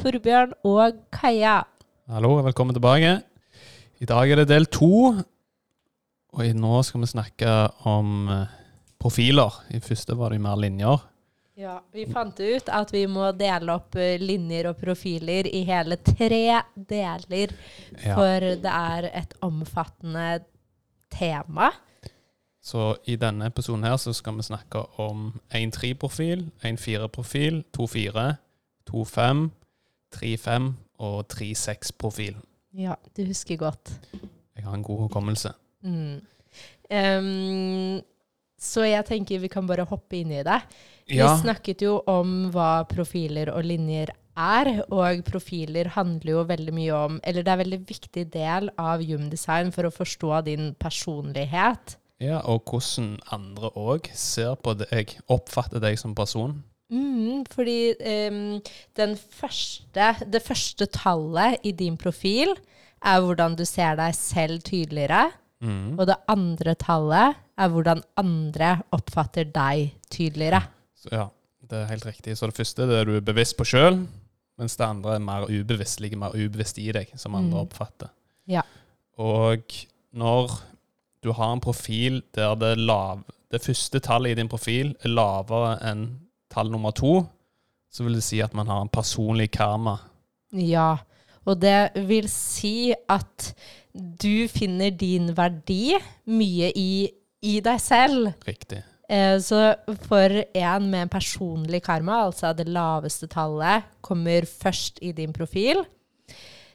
Torbjørn og Kaja. Hallo og velkommen tilbake. I dag er det del to, og nå skal vi snakke om eh, profiler. I første var det mer linjer. Ja, Vi fant ut at vi må dele opp eh, linjer og profiler i hele tre deler, Ja. for det er et omfattende tema. Så i denne episoden her så skal vi snakke om 1-3-profil, 1-4-profil, 2-4, 2-5, 3-5 og 3-6-profil. Ja, du husker godt. Jeg har en god hukommelse. Mm. Um, så jeg tenker vi kan bare hoppe inn i det. Ja, Vi snakket jo om hva profiler og linjer er, og profiler handler jo veldig mye om Eller det er en veldig viktig del av Human Design for å forstå din personlighet. ja, og hvordan andre òg ser på deg, oppfatter deg som person. Mm, fordi um, den første, det første tallet i din profil er hvordan du ser deg selv tydeligere. Mm. Og det andre tallet er hvordan andre oppfatter deg tydeligere. Så, ja, det er helt riktig. Så det første det er du bevisst på sjøl, mens det andre er mer ubevisst, ligger mer ubevisst i deg, som andre Mm. oppfatter. Ja. Og når du har en profil der det, lav, det første tallet i din profil er lavere enn tall nummer to, så vil det si at man har en personlig karma. Ja, og det vil si at du finner din verdi mye i, i deg selv. Riktig. Eh, så for en med en personlig karma, altså det laveste tallet, kommer først i din profil,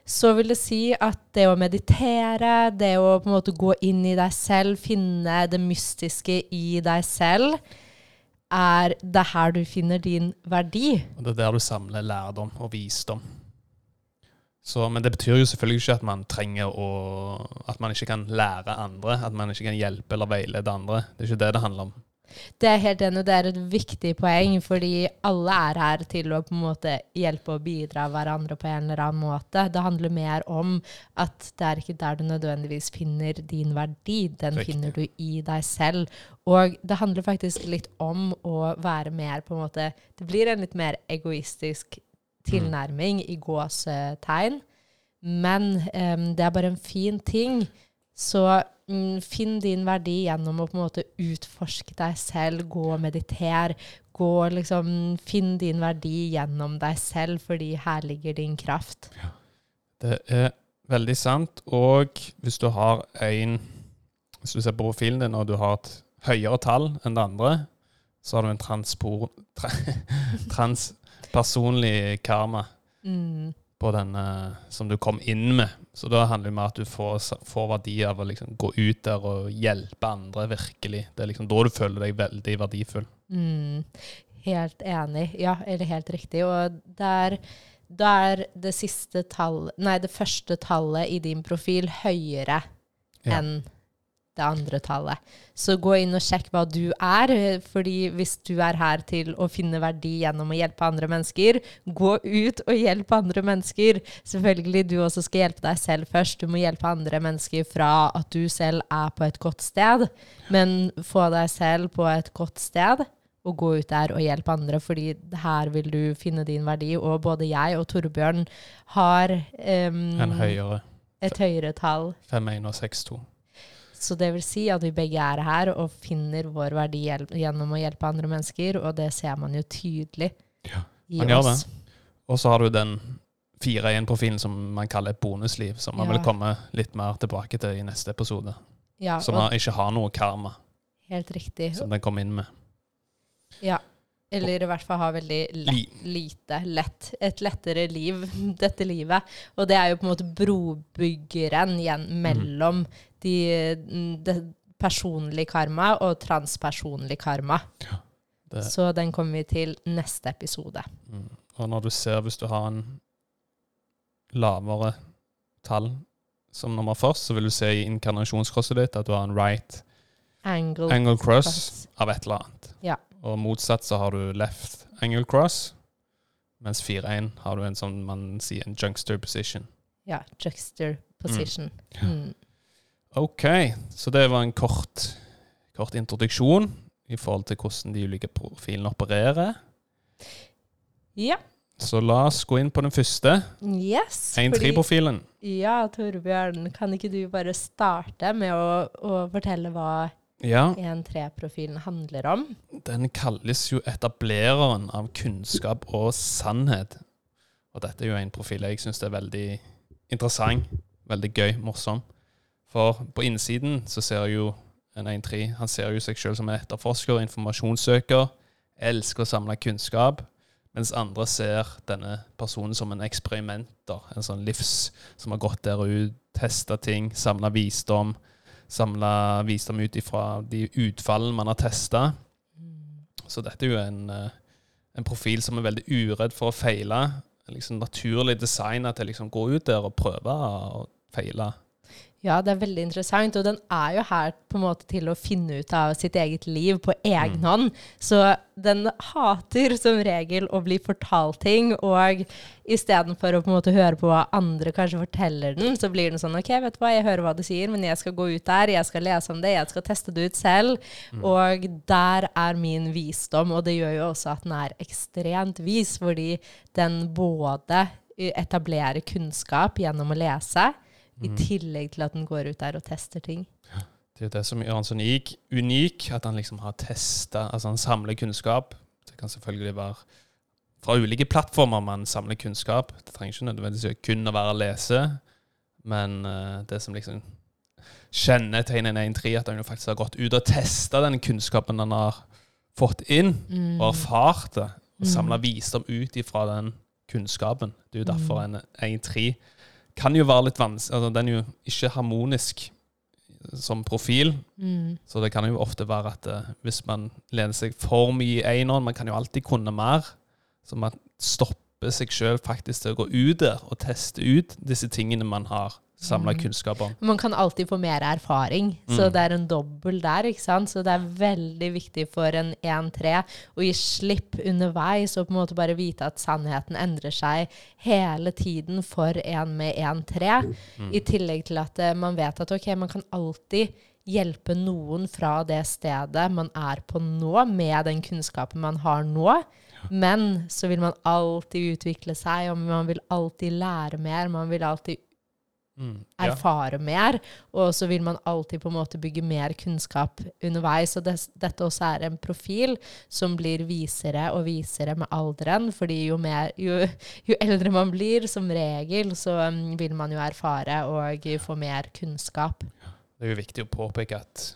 så vil det si at det å meditere, det å på en måte gå inn i deg selv, finne det mystiske i deg selv, er det her du finner din verdi. Og det er der du samler lærdom og visdom. Så, men det betyr jo selvfølgelig ikke at man trenger å At man ikke kan lære andre. At man ikke kan hjelpe eller veilede andre. Det er ikke det det handler om. Det er helt enig, det er et viktig poeng, fordi alle er her til å på en måte hjelpe og bidra hverandre på en eller annen måte. Det handler mer om at det er ikke der du nødvendigvis finner din verdi, den Riktig. finner du i deg selv. Og det handler faktisk litt om å være mer på en måte Det blir en litt mer egoistisk tilnærming i gåsetegn, men um, det er bare en fin ting. Så mm, finn din verdi gjennom å på en måte utforske deg selv, gå og meditere. Gå liksom, Finn din verdi gjennom deg selv, fordi her ligger din kraft. Det er veldig sant. Og hvis du har en Hvis du ser på profilen din og du har et høyere tall enn det andre, så har du en transpor, tra, transpersonlig karma Mm. på denne som du kom inn med. Så da handler det om at du får, får verdi av å liksom gå ut der og hjelpe andre virkelig. Det er liksom da du føler deg veldig verdifull. Mm. Helt enig. Ja, eller helt riktig. Og der, da er det tall, nei, det første tallet i din profil høyere Ja. enn det andre tallet. Så gå inn og sjekk hva du er, fordi hvis du er her til å finne verdi gjennom å hjelpe andre mennesker, gå ut og hjelp andre mennesker. Selvfølgelig du også skal hjelpe deg selv først. Du må hjelpe andre mennesker fra at du selv er på et godt sted, men få deg selv på et godt sted. Og gå ut der og hjelpe andre, fordi her vil du finne din verdi. Og både jeg og Torbjørn har um, En høyere et høyere tall 5-1 og 6-2. Så det vil si at vi begge er her og finner vår verdi gjennom å hjelpe andre mennesker, og det ser man jo tydelig Ja, i man gjør oss. Og så har du den 4-1-profilen som man kaller et bonusliv, som man Ja. vil komme litt mer tilbake til i neste episode. Ja, Som man ikke har noe karma, helt riktig. som den kom inn med. Ja. Eller i hvert fall ha veldig lett, lite, lett, et lettere liv, dette livet. Og det er jo på en måte brobyggeren igjen mellom de, det personlige karma og transpersonlig karma. Ja, Så den kommer vi til neste episode. mm. Og når du ser, hvis du har en lavere tall som nummer først, så vil du se i inkarnasjonskrosset ditt at du har en right Angle, angle cross cross. av et eller annet. Ja. Og motsatt så har du left angle cross, mens 4-1 har du en sånn man sier en junkster position. Ja, juxter position. Mm. Ok, så det var en kort, kort introduksjon i forhold til hvordan de ulike profilene opererer. Ja. Så la oss gå inn på den første, Yes. 1-3-profilen. Ja, Torbjørn, kan ikke du bare starte med å, å fortelle hva Ja, 1-3-profilen handler om? den kalles jo etablereren av kunnskap og sannhet. Og dette er jo en profil jeg syns er veldig interessant, veldig gøy, morsom. For på innsiden så ser jo en 1-3 Han ser jo seg sjøl som en etterforsker, informasjonssøker, elsker å samle kunnskap. Mens andre ser denne personen som en eksperimenter. En sånn livs som har gått der ut, testa ting, samla visdom. Samla visdom ut ifra de utfallene man har testa. Så dette er jo en, eh, en profil som er veldig uredd for å feile. Liksom naturlig designa til å liksom gå ut der og prøve å feile. Ja, det er veldig interessant, og den er jo her på en måte til å finne ut av sitt eget liv på egen hånd. Så den hater som regel å bli fortalt ting, og istedenfor å på en måte høre på hva andre kanskje forteller den, så blir den sånn OK, vet du hva, jeg hører hva du sier, men jeg skal gå ut der, jeg skal lese om det, jeg skal teste det ut selv. Og der er min visdom, og det gjør jo også at den er ekstremt vis, fordi den både etablerer kunnskap gjennom å lese, i tillegg til at den går ut der og tester ting. Det er det som gjør han så unik, unik at han liksom har testa Altså han samler kunnskap. Det kan selvfølgelig være fra ulike plattformer man samler kunnskap. Det trenger ikke nødvendigvis kun å være å lese, men uh, det som liksom kjennetegner en 1-3, at han jo faktisk har gått ut og testa den kunnskapen han har fått inn, Mm. og erfart det, og samla visdom ut ifra den kunnskapen. Det er jo derfor en 1-3 kan jo være litt vanskelig altså Den er jo ikke harmonisk som profil. Mm. Så det kan jo ofte være at uh, hvis man lener seg for mye i eneren Man kan jo alltid kunne mer. Så man stopper seg sjøl faktisk til å gå ut der og teste ut disse tingene man har samla kunnskap om. Man kan alltid få mer erfaring, så Mm. det er en dobbel der, ikke sant? Så det er veldig viktig for en 1-3 å gi slipp underveis og på en måte bare vite at sannheten endrer seg hele tiden for en med 1-3. I tillegg til at eh, man vet at ok, man kan alltid hjelpe noen fra det stedet man er på nå, med den kunnskapen man har nå. Men så vil man alltid utvikle seg, og man vil alltid lære mer. Man vil alltid Mm. Ja. erfare mer, og så vil man alltid på en måte bygge mer kunnskap underveis. Og det, dette også er en profil som blir visere og visere med alderen, fordi jo, mer, jo, jo eldre man blir, som regel, så um, vil man jo erfare og få mer kunnskap. Det er jo viktig å påpeke at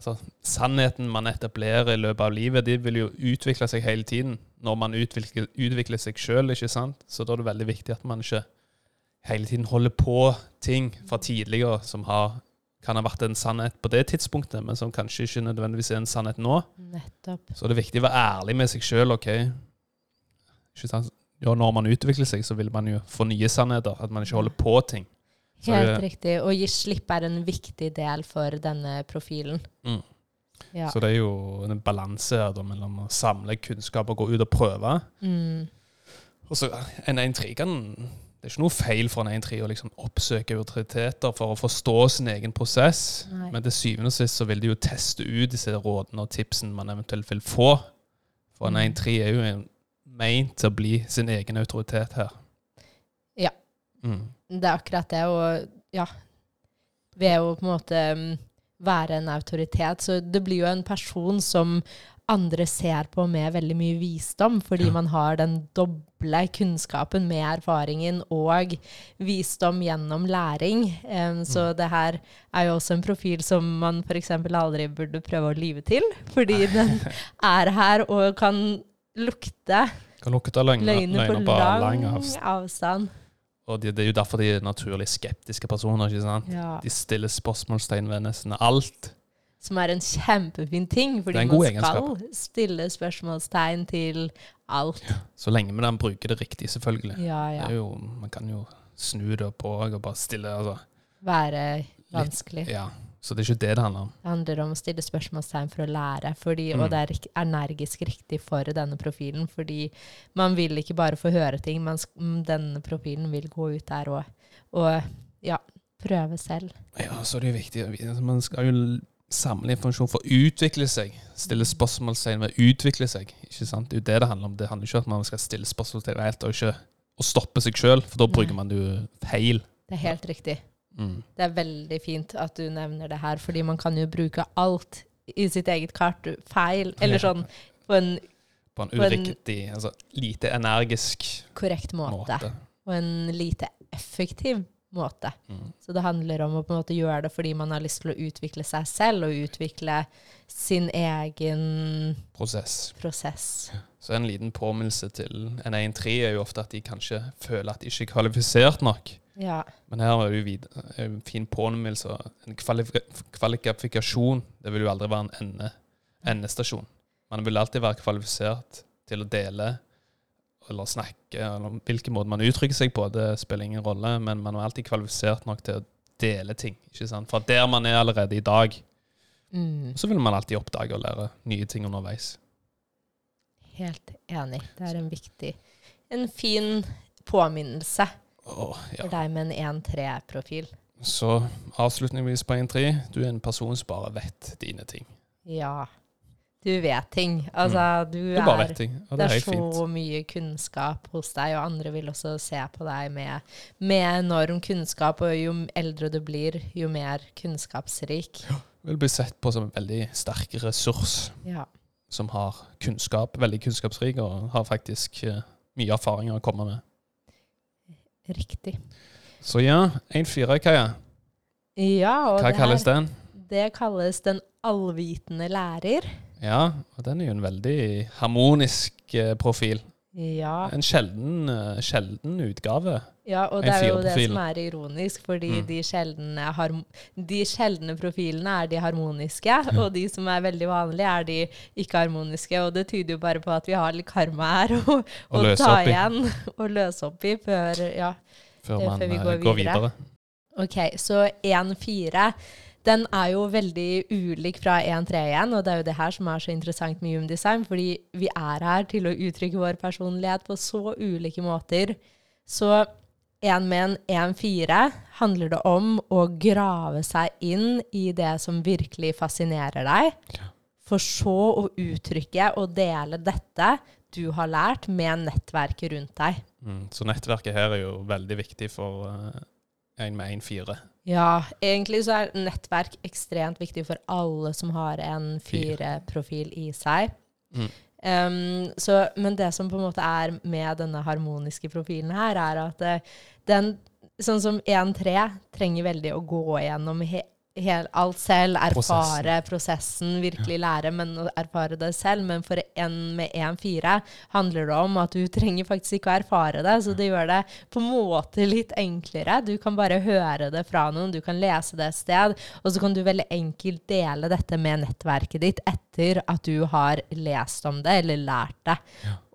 altså, sannheten man etablerer i løpet av livet, de vil jo utvikle seg hele tiden når man utvikler, utvikler seg sjøl, ikke sant? Så da er det veldig viktig at man ikke hele tiden holder på ting fra tidligere som har, kan ha vært en sannhet på det tidspunktet, men som kanskje ikke nødvendigvis er en sannhet nå. Nettopp. Så det er viktig å være ærlig med seg sjøl. ok? Ikke sant? Ja, når man utvikler seg, så vil man jo få nye sannheter. At man ikke holder på ting. Så Helt riktig. Å gi slipp er en viktig del for denne profilen. Mm. Ja. Så det er jo en balanse her da, mellom å samle kunnskap og gå ut og prøve. Mm. Og så en 1-3 kan Det er ikke noe feil for en 1-3 å liksom oppsøke autoriteter for å forstå sin egen prosess. Nei. Men til syvende og sist så vil de jo teste ut disse rådene og tipsene man eventuelt vil få. For en Mm. 1-3 er jo ment til å bli sin egen autoritet her. Ja. Mm. Det er akkurat det. Og ja, ved å på en måte mm, være en autoritet, så det blir jo en person som andre ser på med veldig mye visdom, fordi Ja. man har den doble kunnskapen med erfaringen og visdom gjennom læring. Um, så Mm. det her er jo også en profil som man f.eks. aldri burde prøve å lyve til, fordi den er her og kan lukte Kan lukte løgner, løgner på på lang avstand. avstand. Og det, det er jo derfor de er naturlig skeptiske personer. ikke sant? Ja. De stiller spørsmålstegn ved nesten alt. Som er en kjempefin ting, fordi er man skal egenskap. stille spørsmålstegn til alt. Så lenge man bruker det riktig, selvfølgelig. Ja, Det ja. er jo, man kan jo snu det på og bare stille altså. Være vanskelig. Ja. Så det er ikke det det handler om. Det handler om å stille spørsmålstegn for å lære, fordi, Mm. og det er energisk riktig for denne profilen. Fordi man vil ikke bare få høre ting, men mm, denne profilen vil gå ut der og, og ja, prøve selv. Ja, så er det jo viktig å vite Man skal jo samle informasjon for å utvikle seg. Stille spørsmålstegn ved å utvikle seg. Ikke sant? Det er jo det det handler om. Det handler ikke om at man skal stille spørsmålstegn helt og ikke å stoppe seg sjøl, for da bruker man det jo feil. Det er helt riktig. Mm. Det er veldig fint at du nevner det her, fordi man kan jo bruke alt i sitt eget kart feil, eller sånn på en På en På en- uriktig, altså lite energisk korrekt måte. måte. Og en lite effektiv måte. Mm. Så det handler om å på en måte gjøre det fordi man har lyst til å utvikle seg selv, og utvikle sin egen Prosess. prosess. Så en liten påminnelse til en 1-3 er jo ofte at de kanskje føler at de ikke er kvalifisert nok. Ja. Men her er det jo en fin påminnelse. En kvalif kvalifikasjon det vil jo aldri være en ende, endestasjon. Man vil alltid være kvalifisert til å dele eller snakke, eller hvilken måte man uttrykker seg på. Det spiller ingen rolle, men man er alltid kvalifisert nok til å dele ting. ikke sant? Fra der man er allerede i dag, Mm, så vil man alltid oppdage og lære nye ting underveis. helt enig. Det er en viktig En fin påminnelse oh, ja. for deg med en 1-3-profil. Så avslutningsvis på 1-3, du er en person som bare vet dine ting. Ja. Du vet ting. Altså, du Mm. Du bare er ting, og Det det er er så fint. mye kunnskap hos deg, og andre vil også se på deg med, med enorm kunnskap. Og jo eldre du blir, jo mer kunnskapsrik. Vil bli sett på som en veldig sterk ressurs Ja. som har kunnskap, veldig kunnskapsrik, og har faktisk eh, mye erfaringer å komme med. Riktig. Så ja, 1-4, Kaja. Ja, og Hva det, kalles den? det kalles den allvitende lærer. Ja, og den er jo en veldig harmonisk eh, profil. Ja, En sjelden, eh, sjelden utgave. ja og det er jo det som er ironisk, fordi Mm. de, sjeldne de sjeldne profilene er de harmoniske, og de som er veldig vanlige, er de ikke-harmoniske. Og det tyder jo bare på at vi har litt karma her å, ta igjen og løse opp i før Ja. Før Eh, man før vi går går videre. videre. Ok, så 1-4 den er jo veldig ulik fra 1-3-1, og det er jo det her som er så interessant med Human Design, fordi vi er her til å uttrykke vår personlighet på så ulike måter. Så en med en 1-4 handler det om å grave seg inn i det som virkelig fascinerer deg, for så å uttrykke og dele dette du har lært med nettverket rundt deg. Mm, så nettverket her er jo veldig viktig for uh, en med 1-4. Ja, egentlig så er nettverk ekstremt viktig for alle som har en Fire. fireprofil i seg. Mm. Um, så, men det som på en måte er med denne harmoniske profilen her, er at eh, den, sånn som 1-3, trenger veldig å gå gjennom he, hel, alt selv, erfare prosessen, virkelig lære, men erfare det selv. Men for en med 1-4 handler det om at du trenger faktisk ikke å erfare det, så det gjør det på en måte litt enklere. Du kan bare høre det fra noen, du kan lese det et sted, og så kan du veldig enkelt dele dette med nettverket ditt etter at du har lest om det eller lært det.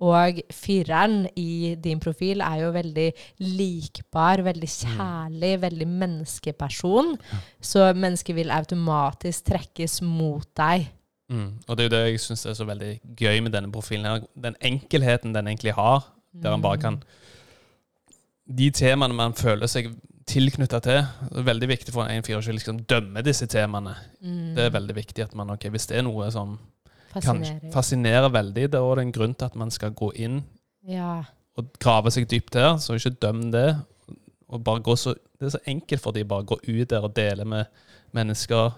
Og fireren i din profil er jo veldig likbar, veldig kjærlig, veldig menneskeperson. Så mennesker vil automatisk trekkes mot deg. Mm. Og det er jo det jeg syns er så veldig gøy med denne profilen. her. Den enkelheten den egentlig har, der man bare kan De temaene man føler seg tilknytta til, det er veldig viktig for en 1-4 å liksom dømme disse temaene. Mm. Det er veldig viktig at man, ok, Hvis det er noe som kan Fascinerer. fascinere veldig, da er det en grunn til at man skal gå inn Ja. og grave seg dypt her, så ikke døm det. Og bare gå så, det er så enkelt for de bare å gå ut der og dele med mennesker.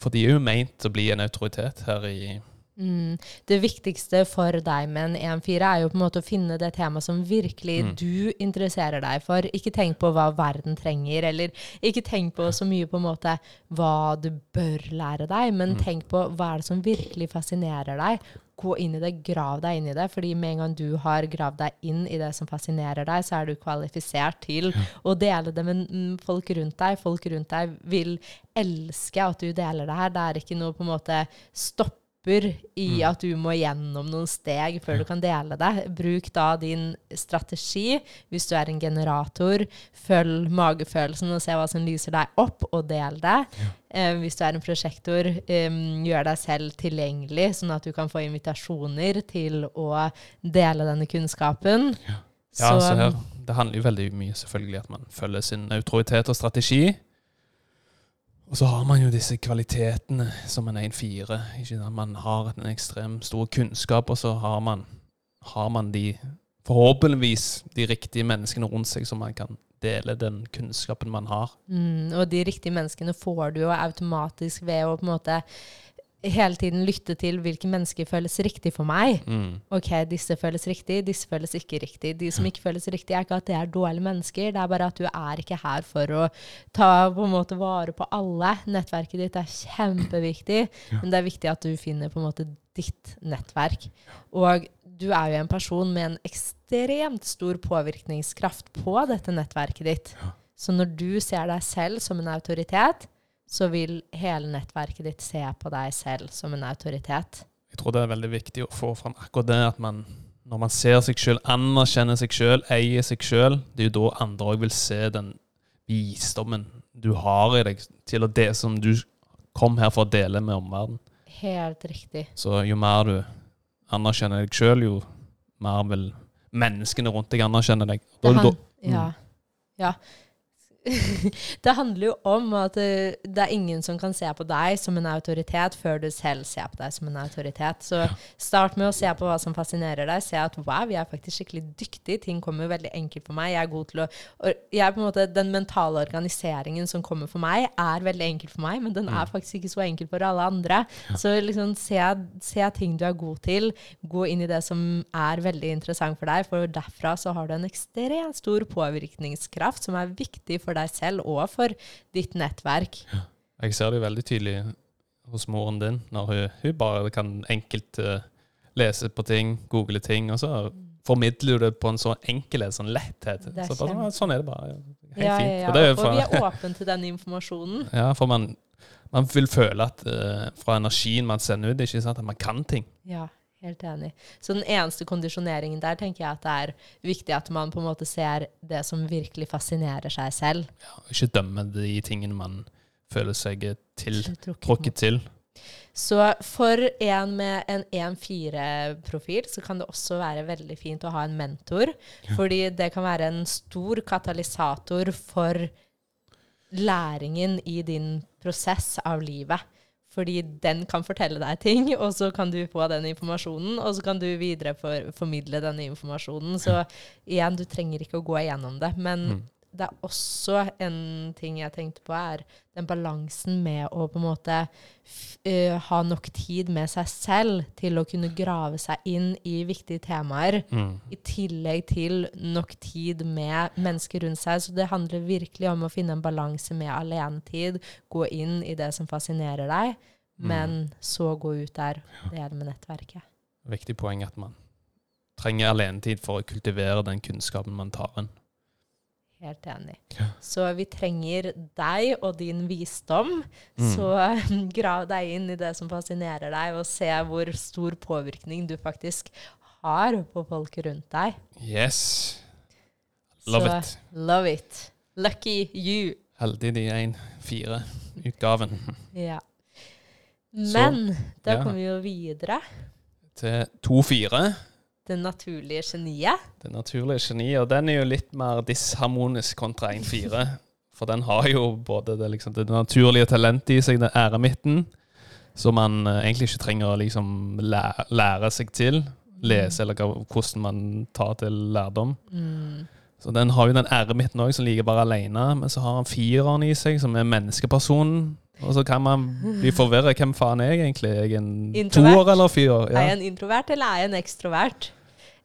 For de er jo meint å bli en autoritet her i Mm. Det viktigste for deg med en 1-4 er jo på en måte å finne det temaet som virkelig Mm. du interesserer deg for. Ikke tenk på hva verden trenger, eller ikke tenk på så mye på en måte hva du bør lære deg, men Mm. tenk på hva er det som virkelig fascinerer deg. Gå inn i det, grav deg inn i det, fordi med en gang du har gravd deg inn i det som fascinerer deg, så er du kvalifisert til å dele det med mm, folk rundt deg. Folk rundt deg vil elske at du deler det her. Det er ikke noe på en måte stopper i Mm. at du må gjennom noen steg før du kan dele det. Bruk da din strategi hvis du er en generator. Følg magefølelsen og se hva som lyser deg opp, og del det. Eh, hvis du er en prosjektor, um, gjør deg selv tilgjengelig, sånn at du kan få invitasjoner til å dele denne kunnskapen. Ja, så her, Det handler jo veldig mye selvfølgelig at man følger sin autoritet og strategi. Og så har man jo disse kvalitetene som en 1-4. Man har en ekstremt stor kunnskap, og så har man, har man de forhåpentligvis de riktige menneskene rundt seg som man kan dele den kunnskapen man har. Mm, og de riktige menneskene får du jo automatisk ved å på en måte hele tiden lytte til hvilke mennesker føles riktig for meg. Mm. Ok, disse føles riktig, disse føles ikke riktig. De som ikke føles riktig, er ikke at det er dårlige mennesker, det er bare at du er ikke her for å ta på en måte vare på alle. Nettverket ditt er kjempeviktig, men det er viktig at du finner på en måte ditt nettverk. Og du er jo en person med en ekstremt stor påvirkningskraft på dette nettverket ditt. Så når du ser deg selv som en autoritet, så vil hele nettverket ditt se på deg selv som en autoritet. Jeg tror det er veldig viktig å få fram akkurat det at man når man ser seg sjøl, anerkjenner seg sjøl, eier seg sjøl, det er jo da andre òg vil se den visdommen du har i deg til å det som du kom her for å dele med omverdenen. Helt riktig. Så jo mer du anerkjenner deg sjøl, jo mer vil menneskene rundt deg anerkjenne deg. Da, han, da, ja. ja. det handler jo om at det, det er ingen som kan se på deg som en autoritet før du selv ser på deg som en autoritet. Så start med å se på hva som fascinerer deg. Se at wow, jeg er faktisk skikkelig dyktig. Ting kommer veldig enkelt for meg. Jeg er god til å jeg er måte, Den mentale organiseringen som kommer for meg, er veldig enkel for meg, men den er faktisk ikke så enkel for alle andre. Så liksom se, se ting du er god til. Gå inn i det som er veldig interessant for deg, for derfra så har du en ekstremt stor påvirkningskraft som er viktig for deg selv og for ditt nettverk. Jeg ser det jo veldig tydelig hos moren din, når hun, hun bare kan enkelt uh, lese på ting, google ting, og så formidler du det på en så enkel sånn letthet. Er Så bare, sånn er det bare. Helt Ja, fint. ja, ja. Og, det er jo og for, vi er åpne til den informasjonen. ja, for man, man vil føle at uh, fra energien man sender ut, ikke sant, at man kan ting. Ja, helt enig. Så den eneste kondisjoneringen der tenker jeg at det er viktig at man på en måte ser det som virkelig fascinerer seg selv. Ja, ikke dømme de tingene man føler seg til, tråkket til. Så for en med en 1-4-profil så kan det også være veldig fint å ha en mentor. Fordi det kan være en stor katalysator for læringen i din prosess av livet. Fordi den kan fortelle deg ting, og så kan du få den informasjonen, og så kan du videre for, formidle denne informasjonen. Så igjen, du trenger ikke å gå igjennom det. Men Mm. Det er også en ting jeg tenkte på, er den balansen med å på en måte eh, ha nok tid med seg selv til å kunne grave seg inn i viktige temaer, Mm. i tillegg til nok tid med mennesker rundt seg. Så det handler virkelig om å finne en balanse med alenetid, gå inn i det som fascinerer deg, men så gå ut der og dele med nettverket. Viktig poeng at man trenger alenetid for å kultivere den kunnskapen man tar inn. Helt enig. Så vi trenger deg og din visdom. Mm. Så grav deg inn i det som fascinerer deg, og se hvor stor påvirkning du faktisk har på folk rundt deg. Yes. Love Så it. love it. Lucky you. Heldig de 1-4-utgaven. Ja. Men da ja. kommer vi jo videre. Til 2-4. Det naturlige geniet. Det naturlige geniet. Og den er jo litt mer disharmonisk kontra 1-4. For den har jo både det, liksom, det naturlige talentet i seg, den æremitten, som man eh, egentlig ikke trenger å liksom lære, lære seg til. Lese, eller hvordan man tar til lærdom. Mm. Så den har jo den æremitten òg, som ligger bare alene. Men så har han fireren i seg, som er menneskepersonen. Og så kan man bli forvirra. Hvem faen er jeg egentlig? Er jeg en toer eller firer? Er jeg en introvert, eller er jeg en ekstrovert?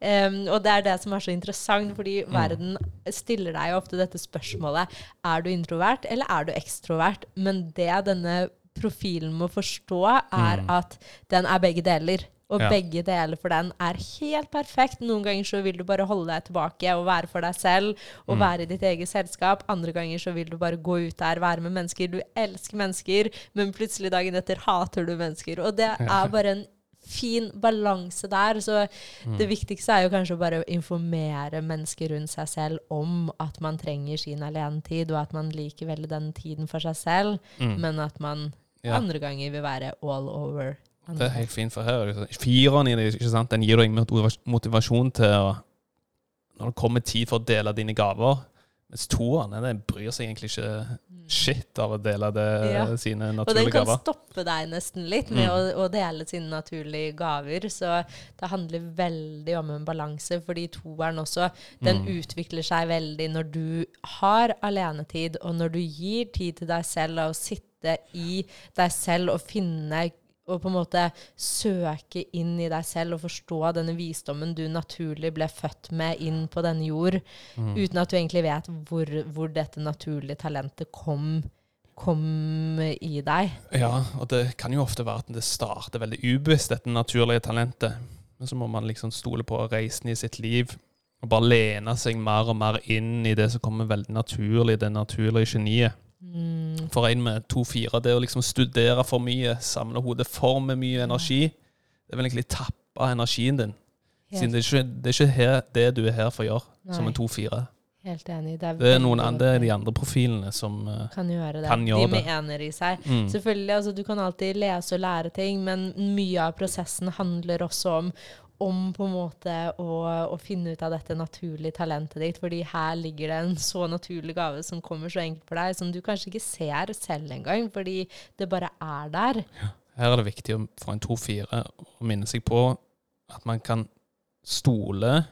Em, og det er det som er så interessant, fordi Mm. verden stiller deg jo ofte dette spørsmålet Er du introvert, eller er du ekstrovert? Men det denne profilen må forstå, er Mm. at den er begge deler. Og Ja. begge deler for den er helt perfekt. Noen ganger så vil du bare holde deg tilbake og være for deg selv og Mm. være i ditt eget selskap. Andre ganger så vil du bare gå ut der, være med mennesker. Du elsker mennesker, men plutselig dagen etter hater du mennesker. Og det er bare en fin balanse der. Så Mm. det viktigste er jo kanskje å bare informere mennesker rundt seg selv om at man trenger sin alenetid, og at man liker veldig den tiden for seg selv, Mm. men at man Ja. andre ganger vil være all over. Det er helt fint, for her er sånn- Fireren i det, ikke sant? den gir deg motivasjon til å Når det kommer tid for å dele dine gaver. Mens toeren den bryr seg egentlig ikke shit av å dele det, Ja. sine Og den kan gaver. stoppe deg nesten litt med Mm. å, å dele sine naturlige gaver. Så det handler veldig om en balanse, fordi toeren også, den Mm. utvikler seg veldig når du har alenetid, og når du gir tid til deg selv og sitte i deg selv og finne og på en måte søke inn i deg selv og forstå denne visdommen du naturlig ble født med inn på denne jord, Mm. uten at du egentlig vet hvor, hvor dette naturlige talentet kom, kom i deg. Ja, og det kan jo ofte være at det starter veldig ubevisst, dette naturlige talentet. Men så må man liksom stole på reisen i sitt liv, og bare lene seg mer og mer inn i det som kommer veldig naturlig, det naturlige geniet. Mm, For en med to-fire, det å liksom studere for mye, samle hodet for med mye energi, det vil egentlig tappe energien din. Siden det er ikke det er ikke her, det du er her for å gjøre, som en to-fire. Helt enig. Det er veldig noen godt andre, poeng. de andre profilene som eh, kan gjøre det. kan de gjøre med det. ener i seg. mm. Selvfølgelig, altså Du kan alltid lese og lære ting, men mye av prosessen handler også om om på en måte å, å finne ut av dette naturlige talentet ditt. fordi her ligger det en så naturlig gave som kommer så enkelt for deg, som du kanskje ikke ser selv engang, fordi det bare er der. Her er det viktig for en 2-4 å minne seg på at man kan stole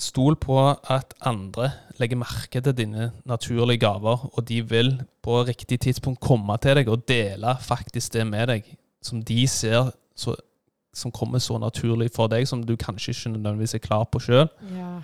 Stol på at andre legger merke til dine naturlige gaver, og de vil på riktig tidspunkt komme til deg og dele faktisk det med deg som de ser så, som kommer så naturlig for deg, som du kanskje ikke nødvendigvis er klar på sjøl. Ja,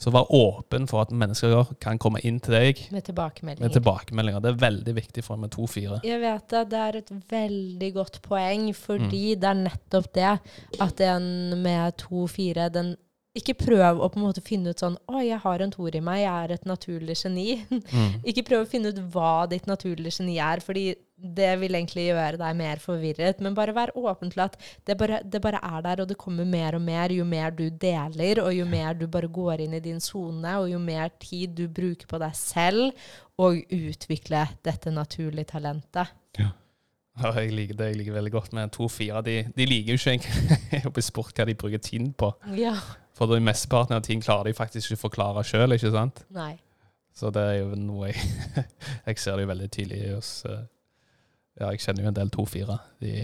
Så vær åpen for at mennesker kan komme inn til deg Med tilbakemeldinger. med tilbakemeldinger. Det er veldig viktig for med 2-4. Jeg vet det. Det er et veldig godt poeng, fordi Mm. det er nettopp det at en med to-fire den ikke prøv å på en måte finne ut sånn Å, jeg har en toer i meg, jeg er et naturlig geni. Mm. ikke prøv å finne ut hva ditt naturlige geni er, fordi det vil egentlig gjøre deg mer forvirret. Men bare vær åpen til at det bare, det bare er der, og det kommer mer og mer jo mer du deler, og jo mer du bare går inn i din sone, og jo mer tid du bruker på deg selv og utvikle dette naturlige talentet. Ja, jeg liker det. Jeg liker veldig godt med 2-4. De, de liker jo ikke egentlig sport hva de bruker tiden på. Ja. For den mesteparten av tiden klarer de faktisk ikke å forklare sjøl, ikke sant? Nei. Så det er jo noe jeg Jeg ser det jo veldig tydelig hos eh, Ja, jeg kjenner jo en del 2-4. De,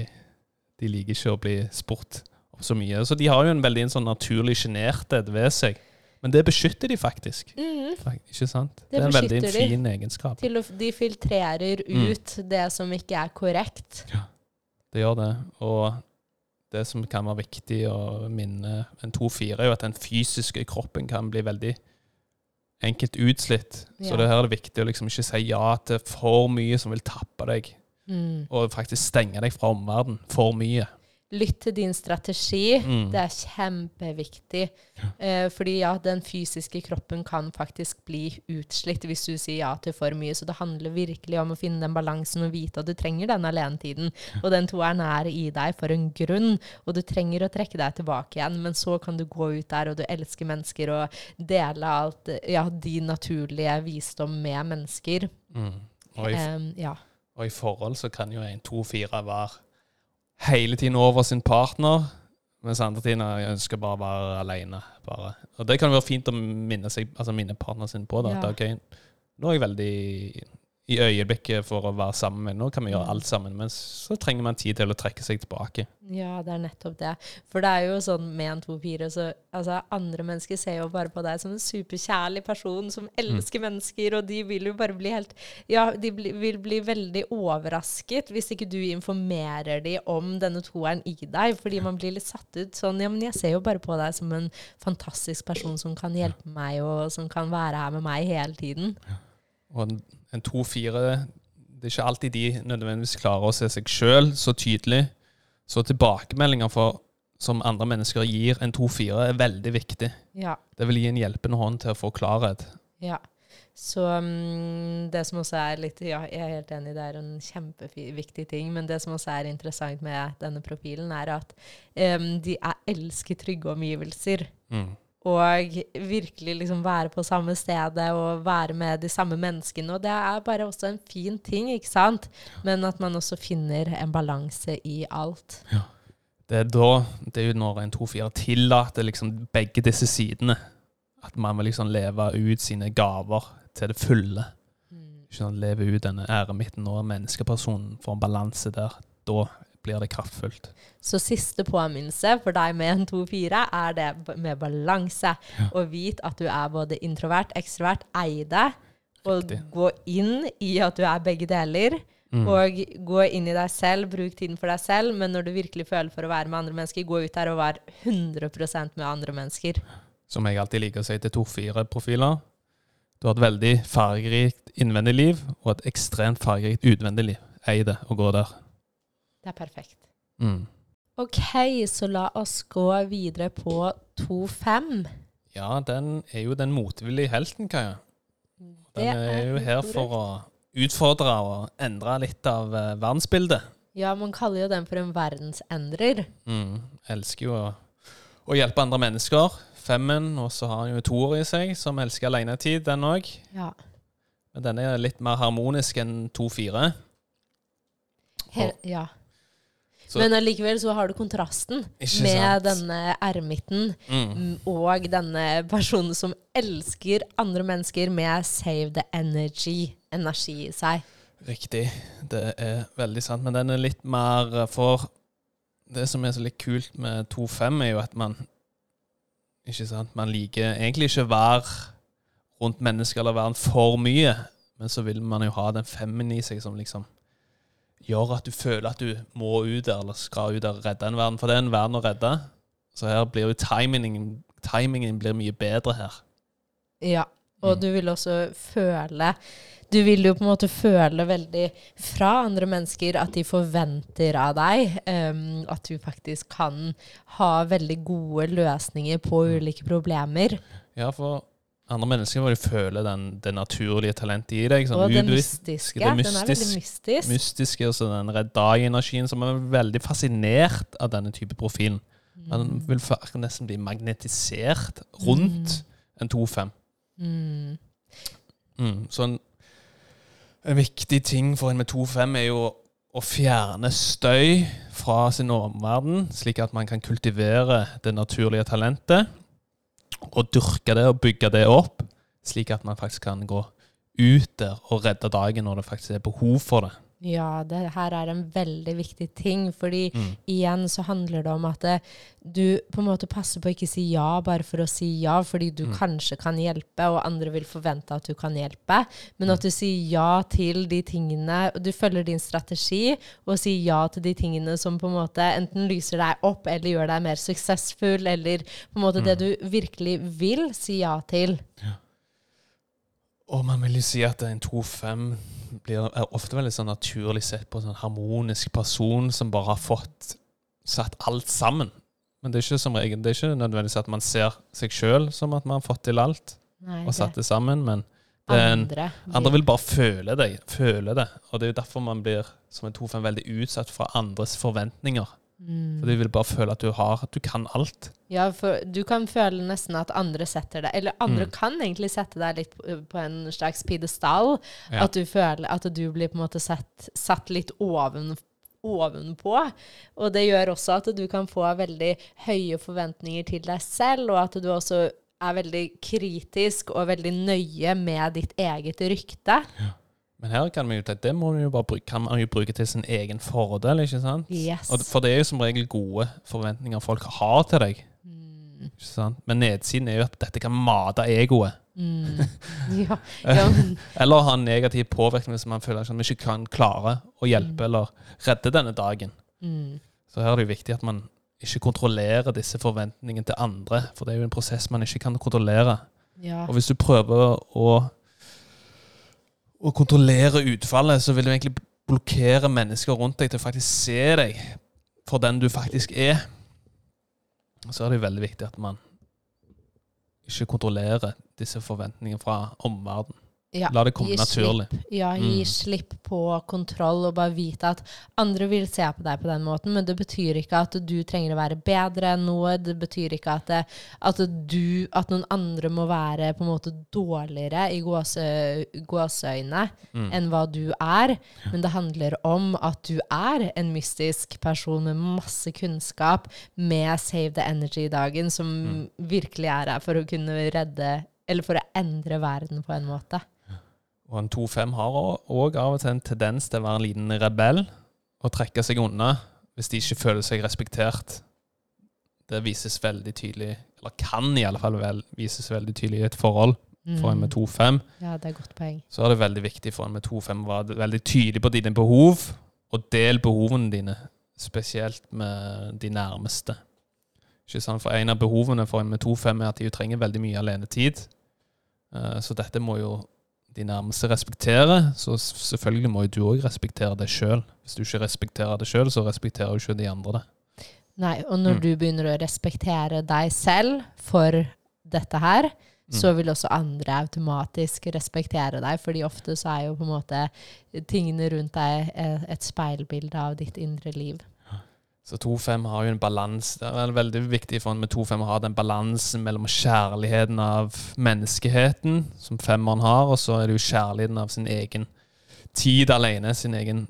de liker ikke å bli spurt så mye. Så de har jo en veldig en sånn naturlig sjenerthet ved seg. Men det beskytter de faktisk. Mm. Ikke sant? Det Det, er en veldig de. fin egenskap. Til å, de filtrerer Mm. ut det som ikke er korrekt. Ja, Det gjør det. Og det som kan være viktig å minne en 2-4, er jo at den fysiske kroppen kan bli veldig enkelt utslitt. Ja. Så det her er det viktig å liksom ikke si ja til for mye som vil tappe deg, Mm. og faktisk stenge deg fra omverdenen for mye. Lytt til din strategi. Mm. Det er kjempeviktig. Eh, fordi ja, den fysiske kroppen kan faktisk bli utslitt hvis du sier ja til for mye. Så det handler virkelig om å finne den balansen og vite at du trenger den alenetiden. Og den toeren er i deg for en grunn, og du trenger å trekke deg tilbake igjen. Men så kan du gå ut der, og du elsker mennesker, og dele alt, ja, din naturlige visdom med mennesker. Mm. Og, i, Em, ja. Og i forhold så kan jo en 2-4 være hele tiden over sin partner, mens andre tiden ønsker bare å være alene. Bare. Og det kan være fint å minne, seg, altså minne partneren sin på. Da, Ja. at ok, nå er jeg veldig i øyeblikket for å være sammen med. Nå kan vi gjøre Mm. alt sammen, men så trenger man tid til å trekke seg tilbake. Ja, det er nettopp det. For det er jo sånn med en 2-4, så altså, andre mennesker ser jo bare på deg som en superkjærlig person som elsker mennesker, og de vil jo bare bli helt Ja, de bli, vil bli veldig overrasket hvis ikke du informerer dem om denne toeren i deg, fordi man blir litt satt ut sånn Ja, men jeg ser jo bare på deg som en fantastisk person som kan hjelpe meg, og som kan være her med meg hele tiden. Og en, en 2-4 Det er ikke alltid de nødvendigvis klarer å se seg sjøl så tydelig. Så tilbakemeldinger for, som andre mennesker gir en 2-4, er veldig viktig. Ja. Det vil gi en hjelpende hånd til å få klarhet. Ja. Så um, det som også er litt Ja, jeg er helt enig, det er en kjempeviktig ting. Men det som også er interessant med denne profilen, er at um, de er, elsker trygge omgivelser. Mm. Og virkelig liksom være på samme stedet og være med de samme menneskene. Og det er bare også en fin ting, ikke sant? Men at man også finner en balanse i alt. Ja. Det er da Det er jo når en 2-4 tillater liksom begge disse sidene. At man vil liksom leve ut sine gaver til det fulle. Ikke sant? Leve ut denne æremitten og menneskepersonen. Få en balanse der. Da blir det kraftfullt. Så siste påminnelse for deg med en 2-4 er det med balanse. Og vit at du er både introvert, ekstrovert, eide. Og Riktig. gå inn i at du er begge deler. Mm. Og gå inn i deg selv, bruk tiden for deg selv. Men når du virkelig føler for å være med andre mennesker, gå ut der og vær 100% med andre mennesker. Som jeg alltid liker å si til 2-4-profiler. Du har et veldig fargerikt innvendig liv og et ekstremt fargerikt utvendig liv. Ei det og gå der. Det er perfekt. Mm. OK, så la oss gå videre på 2-5. Ja, den er jo den motvillige helten, Kaja. Den er jo her for å utfordre og endre litt av eh, verdensbildet. Ja, man kaller jo den for en verdensendrer. Mm. Elsker jo å, å hjelpe andre mennesker. Femmen, og så har han jo toer i seg, som elsker alenetid, den òg. Ja. Men den er litt mer harmonisk enn 2-4. He ja. Så- Men allikevel så har du kontrasten med denne ermitten Mm. mm, og denne personen som elsker andre mennesker med save the energy, energi i seg. Riktig. Det er veldig sant. Men den er litt mer eh, For det som er så litt kult med 2-5, er jo at man Ikke sant? Man liker egentlig ikke å være rundt mennesker eller verden for mye, men så vil man jo ha den femmen i seg som liksom gjør at du føler at du må ut der, eller skal ut der og redde en verden. For det er en verden å redde. Så her blir jo timingen, timingen blir mye bedre her. Ja, og Mm. du vil også føle Du vil jo på en måte føle veldig fra andre mennesker at de forventer av deg um, at du faktisk kan ha veldig gode løsninger på ulike problemer. Ja, for andre mennesker må jo føle den, det naturlige talentet i deg. Sånn, og det mystiske. det mystisk, Den er veldig mystisk. mystisk. mystiske og den Redd Dag-energien, som er veldig fascinert av denne type profilen. Man vil nesten bli magnetisert rundt en 2-5. Mm. Mm. Så en, en viktig ting for en med 2-5 er jo å fjerne støy fra sin omverden, slik at man kan kultivere det naturlige talentet, og dyrke det og bygge det opp, slik at man faktisk kan gå ut der og redde dagen når det faktisk er behov for det. Ja, det her er en veldig viktig ting, fordi Mm. igjen så handler det om at det, du på en måte passer på å ikke si ja bare for å si ja, fordi du Mm. kanskje kan hjelpe, og andre vil forvente at du kan hjelpe, men Mm. at du sier ja til de tingene, du følger din strategi, og sier ja til de tingene som på en måte enten lyser deg opp, eller gjør deg mer suksessfull, eller på en måte det Mm. du virkelig vil si ja til. Og man vil jo si at en 2-5 blir ofte veldig sånn naturlig sett på en sånn harmonisk person som bare har fått satt alt sammen. Men det er ikke som regel, det er ikke nødvendigvis at man ser seg sjøl som at man har fått til alt Nei, og satt det sammen, men det er en, andre, andre vil bare føle det, føle det. Og det er jo derfor man blir som en 2-5 veldig utsatt for andres forventninger. Mm. For de vil bare føle at du har, at du kan alt. Ja, for du kan føle nesten at andre setter deg Eller andre Mm. kan egentlig sette deg litt på en slags pidestall. Ja. At du føler at du blir på en måte sett, satt litt oven, ovenpå. Og det gjør også at du kan få veldig høye forventninger til deg selv, og at du også er veldig kritisk og veldig nøye med ditt eget rykte. Men her kan vi jo, det må man jo bare bruke, kan man jo bruke til sin egen fordel, ikke sant? Yes. Og, for det er jo som regel gode forventninger folk har til deg. Mm. Ikke sant? Men nedsiden er jo at dette kan mate egoet. Mm. Ja, ja, Eller ha en negativ påvirkning hvis man føler at man ikke kan klare å hjelpe eller redde denne dagen. mm. Så her er det jo viktig at man ikke kontrollerer disse forventningene til andre. For det er jo en prosess man ikke kan kontrollere. ja. Og hvis du prøver å, å kontrollere utfallet, så vil du egentlig blokkere mennesker rundt deg til å faktisk se deg for den du faktisk er. Så er det jo veldig viktig at man ikke kontrollerer disse forventningene fra omverdenen. Ja, La det komme gi naturlig. Slipp, ja, gi Mm. slipp på kontroll og bare vite at andre vil se på deg på den måten, men det betyr ikke at du trenger å være bedre enn noe. Det betyr ikke at, det, at, du, at noen andre må være på en måte dårligere i gåse, gåseøyne Mm. enn hva du er. Men det handler om at du er en mystisk person med masse kunnskap, med Save the Energy-dagen, som Mm. virkelig er her for å kunne redde Eller for å endre verden på en måte. Og en 2-5 har òg av og til en tendens til å være en liten rebell og trekke seg unna hvis de ikke føler seg respektert. Det vises veldig tydelig, eller kan i alle fall vel, vises veldig tydelig i et forhold for en med 2-5. Ja, det er godt poeng. Så er det veldig viktig for en med 2-5 å være veldig tydelig på dine behov, og del behovene dine, spesielt med de nærmeste. Ikke sant? For en av behovene for en med 2-5 er at de trenger veldig mye alenetid. Eh, Så dette må jo de nærmeste respekterer, Så selvfølgelig må jo du òg respektere det sjøl. Hvis du ikke respekterer det sjøl, så respekterer jo ikke de andre det. Nei, og når Mm. du begynner å respektere deg selv for dette her, Mm. så vil også andre automatisk respektere deg, fordi ofte så er jo på en måte tingene rundt deg eh, et speilbilde av ditt indre liv. Så 2-5 har jo en balanse. Det er veldig viktig for en med 2-5 å ha den balansen mellom kjærligheten av menneskeheten, som femmeren har, og så er det jo kjærligheten av sin egen tid alene, sin egen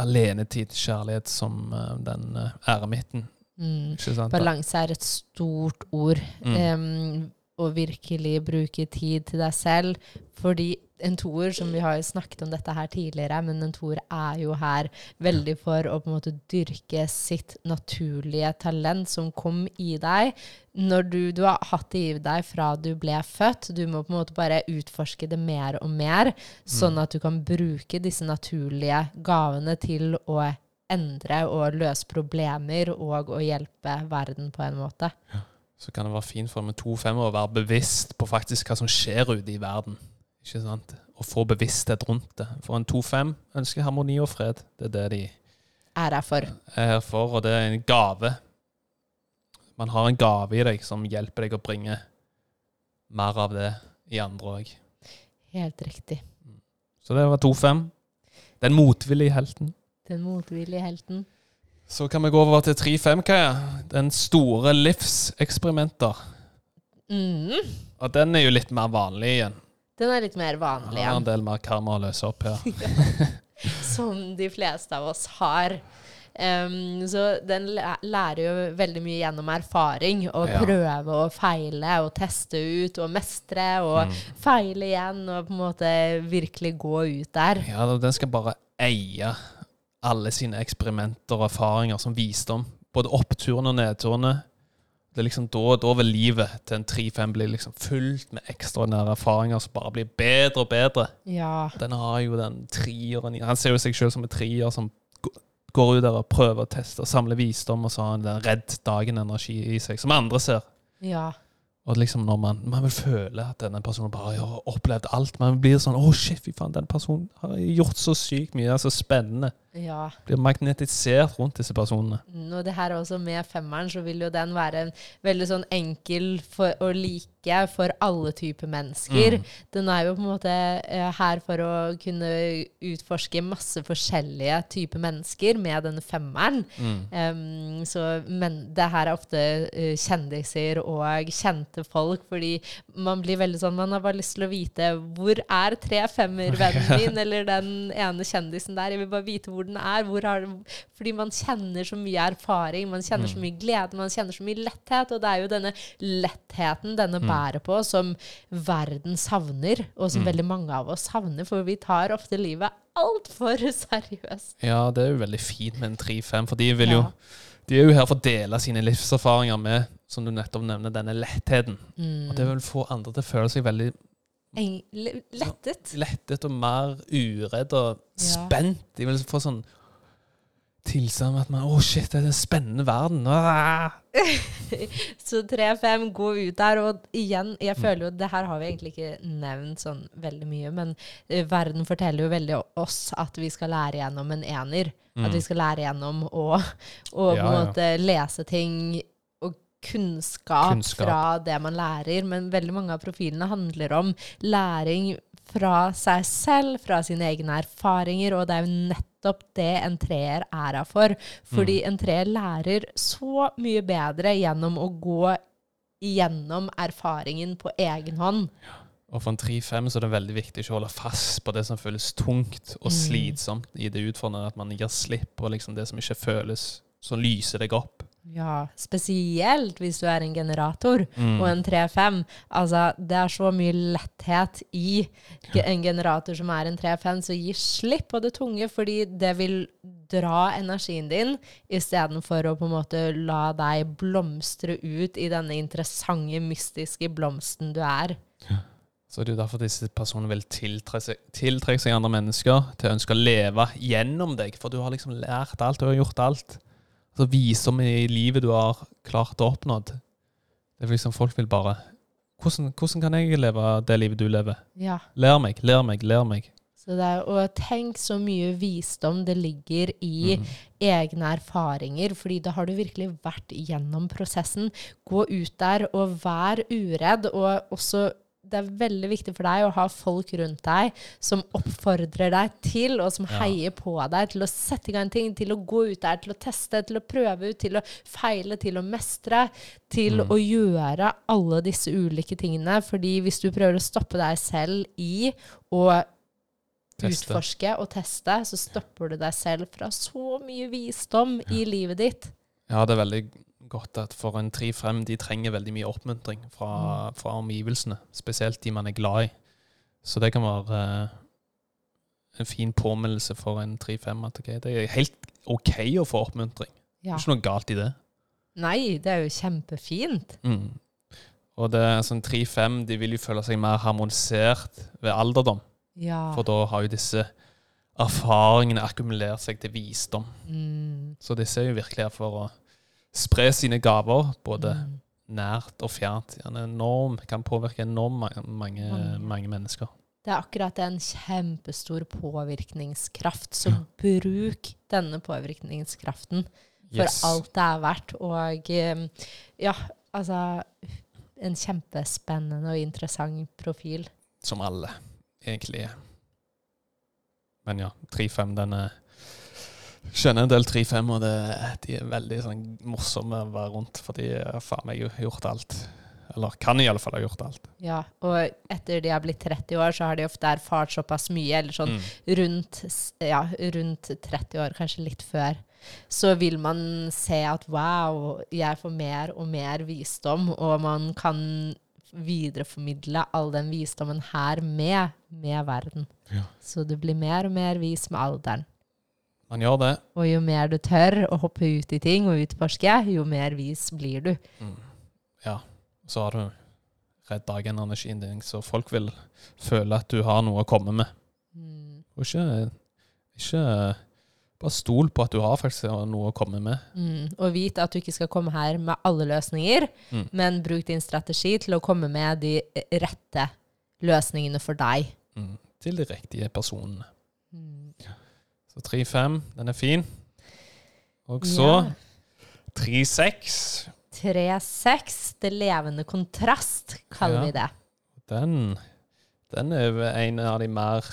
alenetid, kjærlighet som uh, den uh, eremitten. Mm. Sant? Balanse er et stort ord. Mm. Um, å virkelig bruke tid til deg selv. Fordi en toer, som vi har jo snakket om dette her tidligere, men en toer er jo her veldig for å på en måte dyrke sitt naturlige talent som kom i deg. Når du, du har hatt det i deg fra du ble født, du må på en måte bare utforske det mer og mer, sånn at du kan bruke disse naturlige gavene til å endre og løse problemer og å hjelpe verden på en måte. Så kan det være fint for med 2-5 å være bevisst på faktisk hva som skjer ute i verden. Ikke sant? Og få bevissthet rundt det. For en 2-5 ønsker harmoni og fred. Det er det de Er her for. er her for, og det er en gave. Man har en gave i deg som hjelper deg å bringe mer av det i andre òg. Helt riktig. Så det var 2-5. Den motvillige helten. Den motvillige helten. Så kan vi gå over til 3-5, Kaja. Den store livseksperimenter. Mm. Og den er jo litt mer vanlig igjen. Den er litt mer vanlig, ja. en del mer karma å løse opp ja. Som de fleste av oss har. Um, så den lærer jo veldig mye gjennom erfaring. Å Ja. prøve og feile og teste ut og mestre og Mm. feile igjen og på en måte virkelig gå ut der. Ja, Den skal bare eie alle sine eksperimenter og erfaringer som visdom. Både oppturene og nedturene. Det er liksom da, da vil livet til en 3-5 bli liksom fullt med ekstraordinære erfaringer som bare blir bedre og bedre. Ja. Den har jo den trieren i Han ser jo seg selv som en trier som går ut der og prøver å teste og samle visdom, og så har han den redd dagen-energi i seg, som andre ser. Ja. Og liksom når man, man vil føle at denne personen bare har opplevd alt. Man blir sånn Å, shit, fy faen, den personen har gjort så sykt mye. Det er så spennende. Ja. Blir magnetisert rundt disse personene. Mm, Og det her også med femmeren, så vil jo den være en veldig sånn enkel for, å like for alle typer mennesker. Mm. Den er jo på en måte eh, her for å kunne utforske masse forskjellige typer mennesker med denne femmeren. Mm. Um, så, men det her er ofte uh, kjendiser og kjente folk, fordi man blir veldig sånn Man har bare lyst til å vite hvor er tre femmer-vennen min, eller den ene kjendisen der. Jeg vil bare vite hvor den er. Hvor fordi man kjenner så mye erfaring, man kjenner så mye glede, man kjenner så mye letthet. Og det er jo denne lettheten denne bærer på, som verden savner, og som veldig mange av oss savner, for vi tar ofte livet altfor seriøst. Ja, det er jo veldig fint med en 3-5, for de vil jo Ja. De er jo her for å dele sine livserfaringer med, som du nettopp nevner, denne lettheten. Mm. Og det vil få andre til å føle seg veldig lettet. lettet og mer uredd og Ja. spent. De vil få sånn tilsagn at man Å, shit, det er en spennende verden. Ah! Så 3-5, gå ut der. Og igjen, jeg Mm. føler jo Det her har vi egentlig ikke nevnt sånn veldig mye, men uh, verden forteller jo veldig oss at vi skal lære gjennom en ener. At vi skal lære gjennom å, å på en måte ja. lese ting kunnskap, Kunnskap. fra det man lærer. Men veldig mange av profilene handler om læring fra seg selv, fra sine egne erfaringer, og det er jo nettopp det en treer er her for. Fordi en treer lærer så mye bedre gjennom å gå gjennom erfaringen på egen hånd. Og for en 3-5 så er det veldig viktig ikke å holde fast på det som føles tungt og Mm. slitsomt i det utfordrende, at man gir slipp på liksom det som ikke føles, så lyser deg opp. Ja, spesielt hvis du er en generator Mm. og en 3-5. Altså, det er så mye letthet i en generator som er en 3-5, så gi slipp på det tunge, fordi det vil dra energien din, istedenfor å på en måte la deg blomstre ut i denne interessante, mystiske blomsten du er. Så det er jo derfor disse personene vil tiltre seg, tiltrekke seg andre mennesker til å ønske å leve gjennom deg, for du har liksom lært alt, du har gjort alt. Så visdom i livet du har klart å oppnå. Det er liksom folk vil bare hvordan, hvordan kan jeg leve det livet du lever? Ja. Lær meg, lær meg, lær meg. Så det er, og tenk så mye visdom det ligger i Mm. egne erfaringer, fordi da har du virkelig vært gjennom prosessen. Gå ut der og vær uredd, og også det er veldig viktig for deg å ha folk rundt deg som oppfordrer deg til, og som Ja. heier på deg til å sette i gang ting, til å gå ut der, til å teste, til å prøve ut, til å feile, til å mestre, til Mm. å gjøre alle disse ulike tingene. Fordi hvis du prøver å stoppe deg selv i å Teste. utforske og teste, så stopper du deg selv fra så mye visdom i livet ditt. Ja, det er veldig godt at for en 3-5, de trenger veldig mye oppmuntring fra, fra omgivelsene. Spesielt de man er glad i. Så det kan være eh, en fin påminnelse for en 3-5 at okay, det er helt OK å få oppmuntring. Det er ikke noe galt i det. Nei, det er jo kjempefint. Mm. Og det er sånn 3-5, de vil jo føle seg mer harmonisert ved alderdom. Ja. For da har jo disse erfaringene akkumulert seg til visdom. Mm. Så disse er jo virkelig her for å spre sine gaver, både Mm. nært og fjernt. Han er enorm, kan påvirke enormt mange, Mange. mange mennesker. Det er akkurat det, en kjempestor påvirkningskraft. Så bruk denne påvirkningskraften for Yes. alt det er verdt. Og eh, ja, altså En kjempespennende og interessant profil. Som alle, egentlig. er. Men ja, 3-5, den er Skjønner en del 3-5, og det, de er veldig sånn, morsomme å være rundt, for de har faen meg gjort alt. Eller kan i alle fall ha gjort alt. Ja, og etter de har blitt 30 år, så har de ofte erfart såpass mye, eller sånn Mm. rundt, ja, rundt 30 år, kanskje litt før, så vil man se at wow, jeg får mer og mer visdom, og man kan videreformidle all den visdommen her med, med verden. Ja. Så du blir mer og mer vis med alderen. Man gjør det. Og jo mer du tør å hoppe ut i ting og utforske, jo mer vis blir du. Mm. Ja. Så har du redd dagen-energien din, så folk vil føle at du har noe å komme med. Mm. Og ikke, ikke Bare stol på at du har faktisk noe å komme med. Mm. Og vit at du ikke skal komme her med alle løsninger, Mm. men bruk din strategi til å komme med de rette løsningene for deg. Mm. Til de riktige personene. Mm. Så 3-5, den er fin. Og så Ja. 3-6. 3-6, det levende kontrast, kaller Ja. vi det. Den, den er en av de mer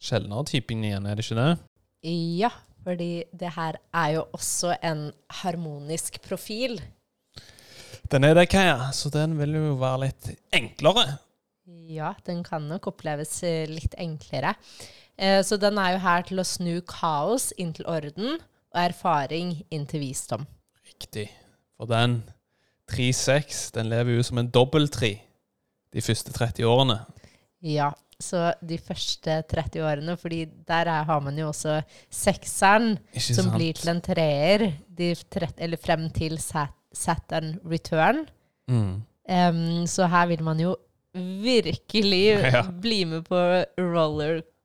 sjeldnere typene igjen, er det ikke det? Ja, fordi det her er jo også en harmonisk profil. Den er det, Kaja, så den vil jo være litt enklere. Ja, den kan nok oppleves eh, litt enklere. Eh, Så den er jo her til å snu kaos inn til orden, og erfaring inn til visdom. Riktig. For den 3-6, den lever jo som en dobbeltri de første 30 årene. Ja, så de første 30 årene, fordi der er, har man jo også sekseren, Ikke som sant? blir til en treer, eller frem til Sat- Saturn return. Mm. Um, så her vil man jo virkelig Ja. bli med på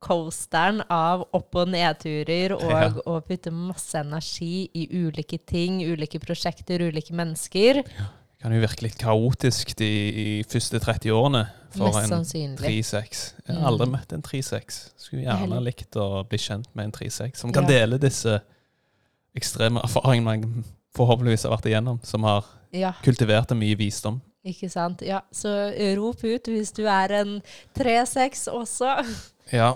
rollercoasteren av opp- og nedturer, og, Ja. å putte masse energi i ulike ting, ulike prosjekter, ulike mennesker. Det kan jo virke litt kaotisk de i første 30 årene for en sannsynlig. 3-6. Jeg har aldri Mm. møtt en 3-6. Skulle gjerne likt å bli kjent med en 3-6, som kan Ja. dele disse ekstreme erfaringene man forhåpentligvis har vært igjennom, som har Ja. kultivert mye visdom. Ikke sant? Ja, så rop ut hvis du er en 3-6 også. Ja,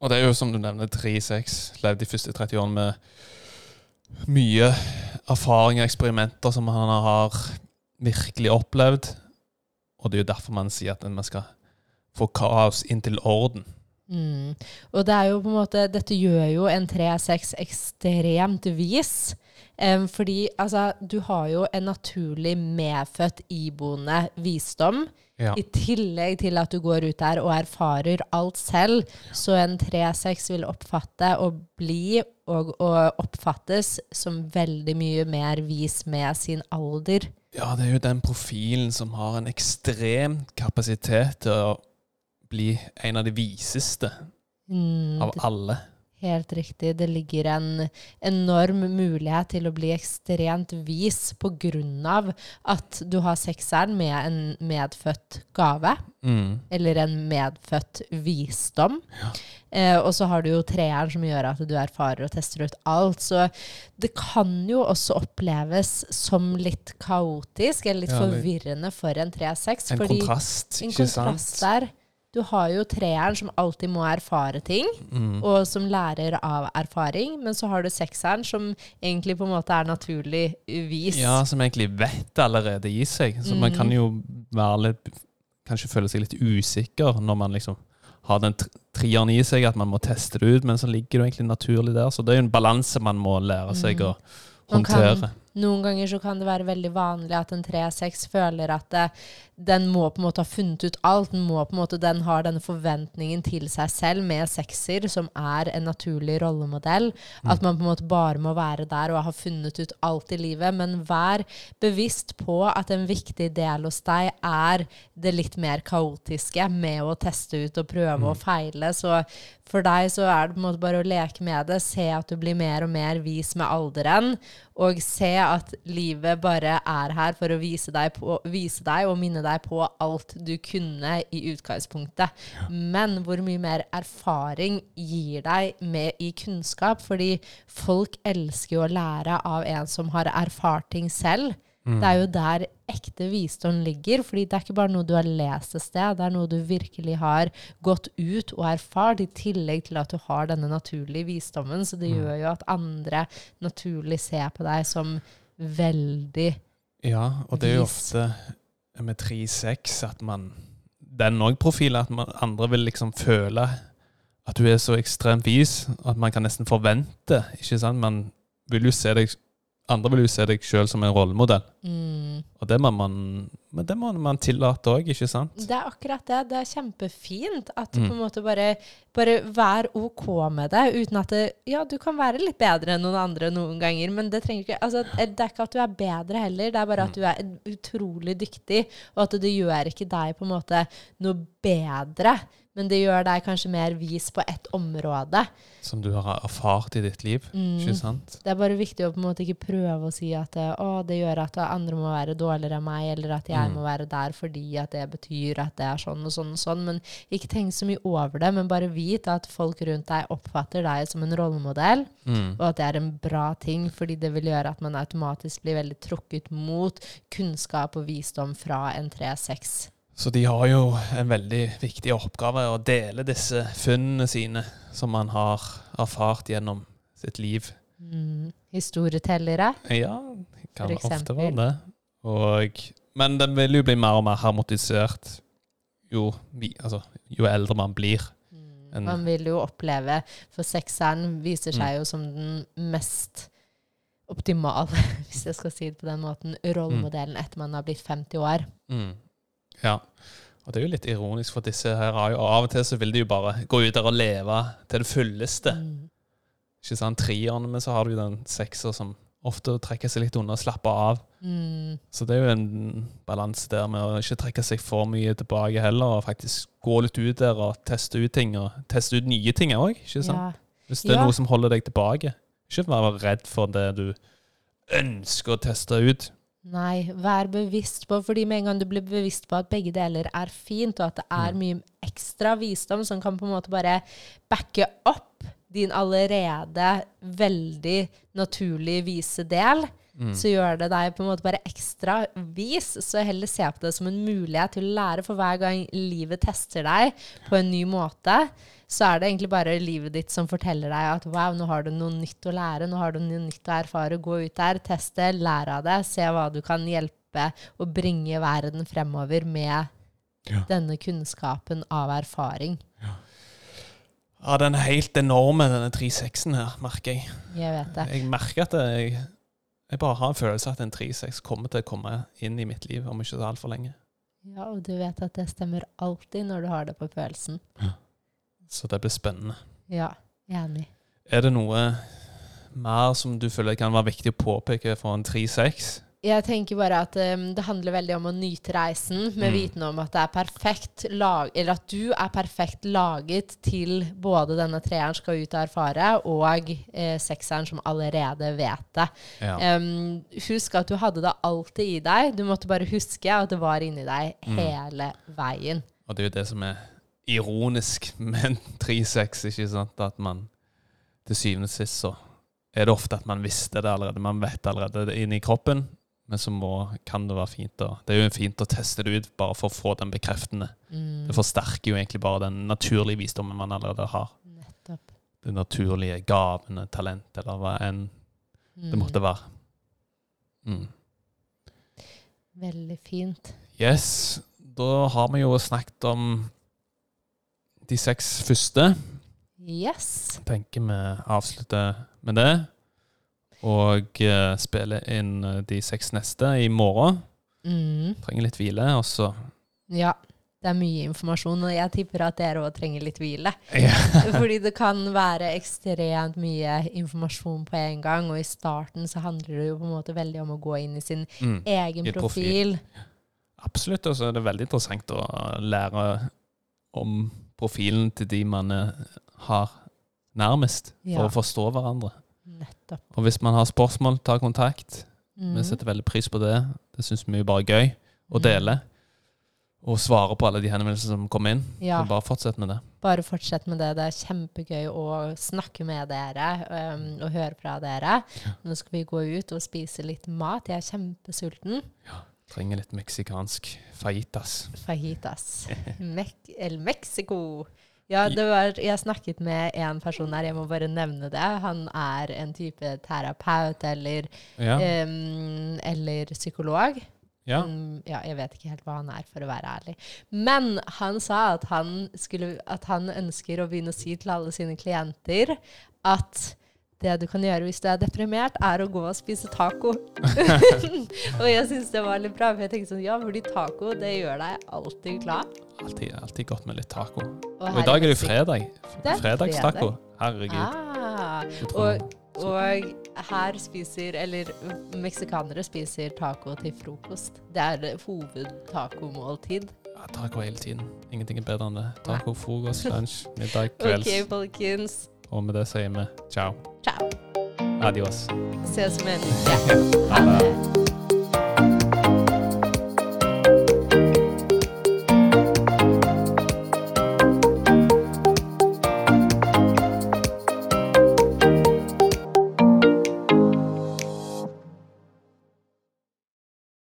og det er jo som du nevner 3-6. Levd de første 30 årene med mye erfaring og eksperimenter som han har virkelig opplevd. Og det er jo derfor man sier at man skal få kaos inn til orden. Mm. Og det er jo på en måte Dette gjør jo en 3-6 ekstremt vis. Um, fordi altså, du har jo en naturlig medfødt iboende visdom. Ja. I tillegg til at du går ut der og erfarer alt selv. Så en 3-6 vil oppfatte og bli og, og oppfattes som veldig mye mer vis med sin alder. ja, det er jo den profilen som har en ekstrem kapasitet til å bli en av de viseste Mm, av alle. Helt riktig. Det ligger en enorm mulighet til å bli ekstremt vis av at du har sekseren med en medfødt gave, Mm. eller en medfødt visdom. Eh, og så har du jo treeren som gjør at du erfarer og tester ut alt. Så det kan jo også oppleves som litt kaotisk, eller litt Ja, forvirrende for en 3-6. En kontrast, en ikke kontrast sant? der. Du har jo treeren som alltid må erfare ting Mm. og som lærer av erfaring. Men så har du sekseren, som egentlig på en måte er naturlig uvis. Ja, som egentlig vet allerede i seg. Så man Mm. kan jo være litt Kanskje føle seg litt usikker når man liksom har den treeren trieren i seg, at man må teste det ut, men så ligger det egentlig naturlig der. Så det er jo en balanse man må lære seg Mm. å håndtere. kan-. Noen ganger så kan det være veldig vanlig at en 3-6 føler at det, den må på en måte ha funnet ut alt. Den, må på en måte, den har denne forventningen til seg selv med sekser, som er en naturlig rollemodell. At man på en måte bare må være der og ha funnet ut alt i livet. Men vær bevisst på at en viktig del hos deg er det litt mer kaotiske med å teste ut og prøve og feile. Så for deg så er det på en måte bare å leke med det, se at du blir mer og mer vis med alderen, og se at livet bare er her for å vise deg, på, vise deg og minne deg på alt du kunne i utgangspunktet. Men hvor mye mer erfaring gir deg med i kunnskap? Fordi folk elsker jo å lære av en som har erfart ting selv. Det er jo der ekte visdom ligger, fordi det er ikke bare noe du har lest et sted, det er noe du virkelig har gått ut og erfart, i tillegg til at du har denne naturlige visdommen. Så det gjør jo at andre naturlig ser på deg som veldig Ja, og det er jo ofte med 3-6 at man Den òg profilen, at man, andre vil liksom føle at du er så ekstremt vis at man kan nesten forvente, ikke sant? Man vil jo se deg Andre vil jo se deg sjøl som en rollemodell. mm, Og det må man, men det må man tillate òg, ikke sant? Det er akkurat det. Det er kjempefint at du Mm. på en måte bare, bare vær OK med det, uten at det Ja, du kan være litt bedre enn noen andre noen ganger, men det trenger ikke altså, Det er ikke at du er bedre heller, det er bare at du er utrolig dyktig, og at det gjør ikke deg på en måte noe bedre. Men det gjør deg kanskje mer vis på ett område. Som du har erfart i ditt liv, Mm. ikke sant? Det er bare viktig å på en måte ikke prøve å si at å, det gjør at andre må være dårligere enn meg, eller at jeg Mm. må være der fordi at det betyr at det er sånn og sånn og sånn. Men ikke tenk så mye over det, men bare vit at folk rundt deg oppfatter deg som en rollemodell, Mm. og at det er en bra ting, fordi det vil gjøre at man automatisk blir veldig trukket mot kunnskap og visdom fra en 3-6. Så de har jo en veldig viktig oppgave å dele disse funnene sine som man har erfart gjennom sitt liv. Mm. Historietellere. Ja, kan ofte være det. Og, men den vil jo bli mer og mer hermotisert jo, vi, altså, jo eldre man blir. En- Man vil jo oppleve For sekseren viser Mm. seg jo som den mest optimale, hvis jeg skal si det på den måten, rollemodellen etter man har blitt 50 år. Mm. Ja. Og det er jo litt ironisk, for disse her har jo Av og til så vil de jo bare gå ut der og leve til det fulleste. Mm. Ikke sant? Treeren, men så har du jo den sekser som ofte trekker seg litt unna og slapper av. Mm. Så det er jo en balanse der med å ikke trekke seg for mye tilbake heller, og faktisk gå litt ut der og teste ut ting, og teste ut nye ting òg, ikke sant? Ja. Hvis det er Ja. noe som holder deg tilbake. Ikke være redd for det du ønsker å teste ut. Nei, vær bevisst på Fordi med en gang du blir bevisst på at begge deler er fint, og at det er Mm. mye ekstra visdom som kan på en måte bare backe opp din allerede veldig naturlig vise del, Mm. så gjør det deg på en måte bare ekstra vis. Så heller se på det som en mulighet til å lære, for hver gang livet tester deg på en ny måte, så er det egentlig bare livet ditt som forteller deg at wow, nå har du noe nytt å lære, nå har du noe nytt å erfare. Gå ut der, teste, lære av det, se hva du kan hjelpe og bringe verden fremover med Ja. denne kunnskapen av erfaring. Ja, den er helt enorme, denne 3.6-en her, merker jeg. Jeg vet det. Jeg merker at jeg, jeg bare har en følelse at en 3.6 kommer til å komme inn i mitt liv om ikke så altfor lenge. Ja, og du vet at det stemmer alltid når du har det på følelsen. Ja. Så det blir spennende. Ja, enig. Er det noe mer som du føler kan være viktig å påpeke for en 3.6? Jeg tenker bare at um, det handler veldig om å nyte reisen, med Mm. viten om at det er perfekt lag, eller at du er perfekt laget til både denne treeren skal ut og erfare, og eh, sekseren som allerede vet det. Ja. Um, husk at du hadde det alltid i deg. Du måtte bare huske at det var inni deg Mm. hele veien. Og det er jo det som er ironisk med en 3-6, ikke sant? At man til syvende og sist så er det ofte at man visste det allerede. Man vet allerede det inni kroppen, men så må, kan det være fint å Det er jo fint å teste det ut bare for å få den bekreftende. Mm, Det forsterker jo egentlig bare den naturlige visdommen man allerede har. nettopp. Det naturlige gavene, talent, eller hva enn Mm, det måtte være. Mm. Veldig fint. Yes, da har vi jo snakket om de seks første. Yes. tenker vi avslutter med det. Og uh, spiller inn eh, de seks neste i morgen. Mm. Trenger litt hvile, og så Ja. Det er mye informasjon, og jeg tipper at dere òg trenger litt hvile. Yeah. Fordi det kan være ekstremt mye informasjon på en gang, og i starten så handler det jo på en måte veldig om å gå inn i sin mm. egen I profil. profil. Absolutt. Og så er det veldig interessant å lære om profilen til de man eh, har nærmest, for Ja. å forstå hverandre. Nettopp. Og hvis man har spørsmål, ta kontakt. Mm. Vi setter veldig pris på det. Det syns vi er bare gøy å Mm. dele. Og svare på alle de henvendelsene som kommer inn. Ja. Så bare fortsett med det. Bare fortsett med det. Det er kjempegøy å snakke med dere um, og høre fra dere. Nå skal vi gå ut og spise litt mat. Jeg er kjempesulten. Trenger litt meksikansk fajitas. Fajitas. Mek El Mexico. Ja, det var, jeg snakket med en person her, jeg må bare nevne det. Han er en type terapeut eller, Ja. um, eller psykolog. ja. Um, ja, jeg vet ikke helt hva han er, for å være ærlig. Men han sa at han, skulle, at han ønsker å begynne å si til alle sine klienter at det du kan gjøre hvis du er deprimert, er å gå og spise taco. og jeg syns det var litt bra, for jeg tenkte sånn, ja, fordi taco det gjør deg alltid glad. Alltid, alltid godt med litt taco. Og Og i dag er det jo fredag. Fredagstaco. Herregud. Ah, og, og her spiser, eller meksikanere spiser taco til frokost. Det er hovedtacomåltid. Ja, taco hele tiden. Ingenting er bedre enn det. Taco, frokost, lunsj, middag, kvelds. Ok, folkens. Og med det sier vi ciao. Ciao. Adios. Ses om en uke. Ha det.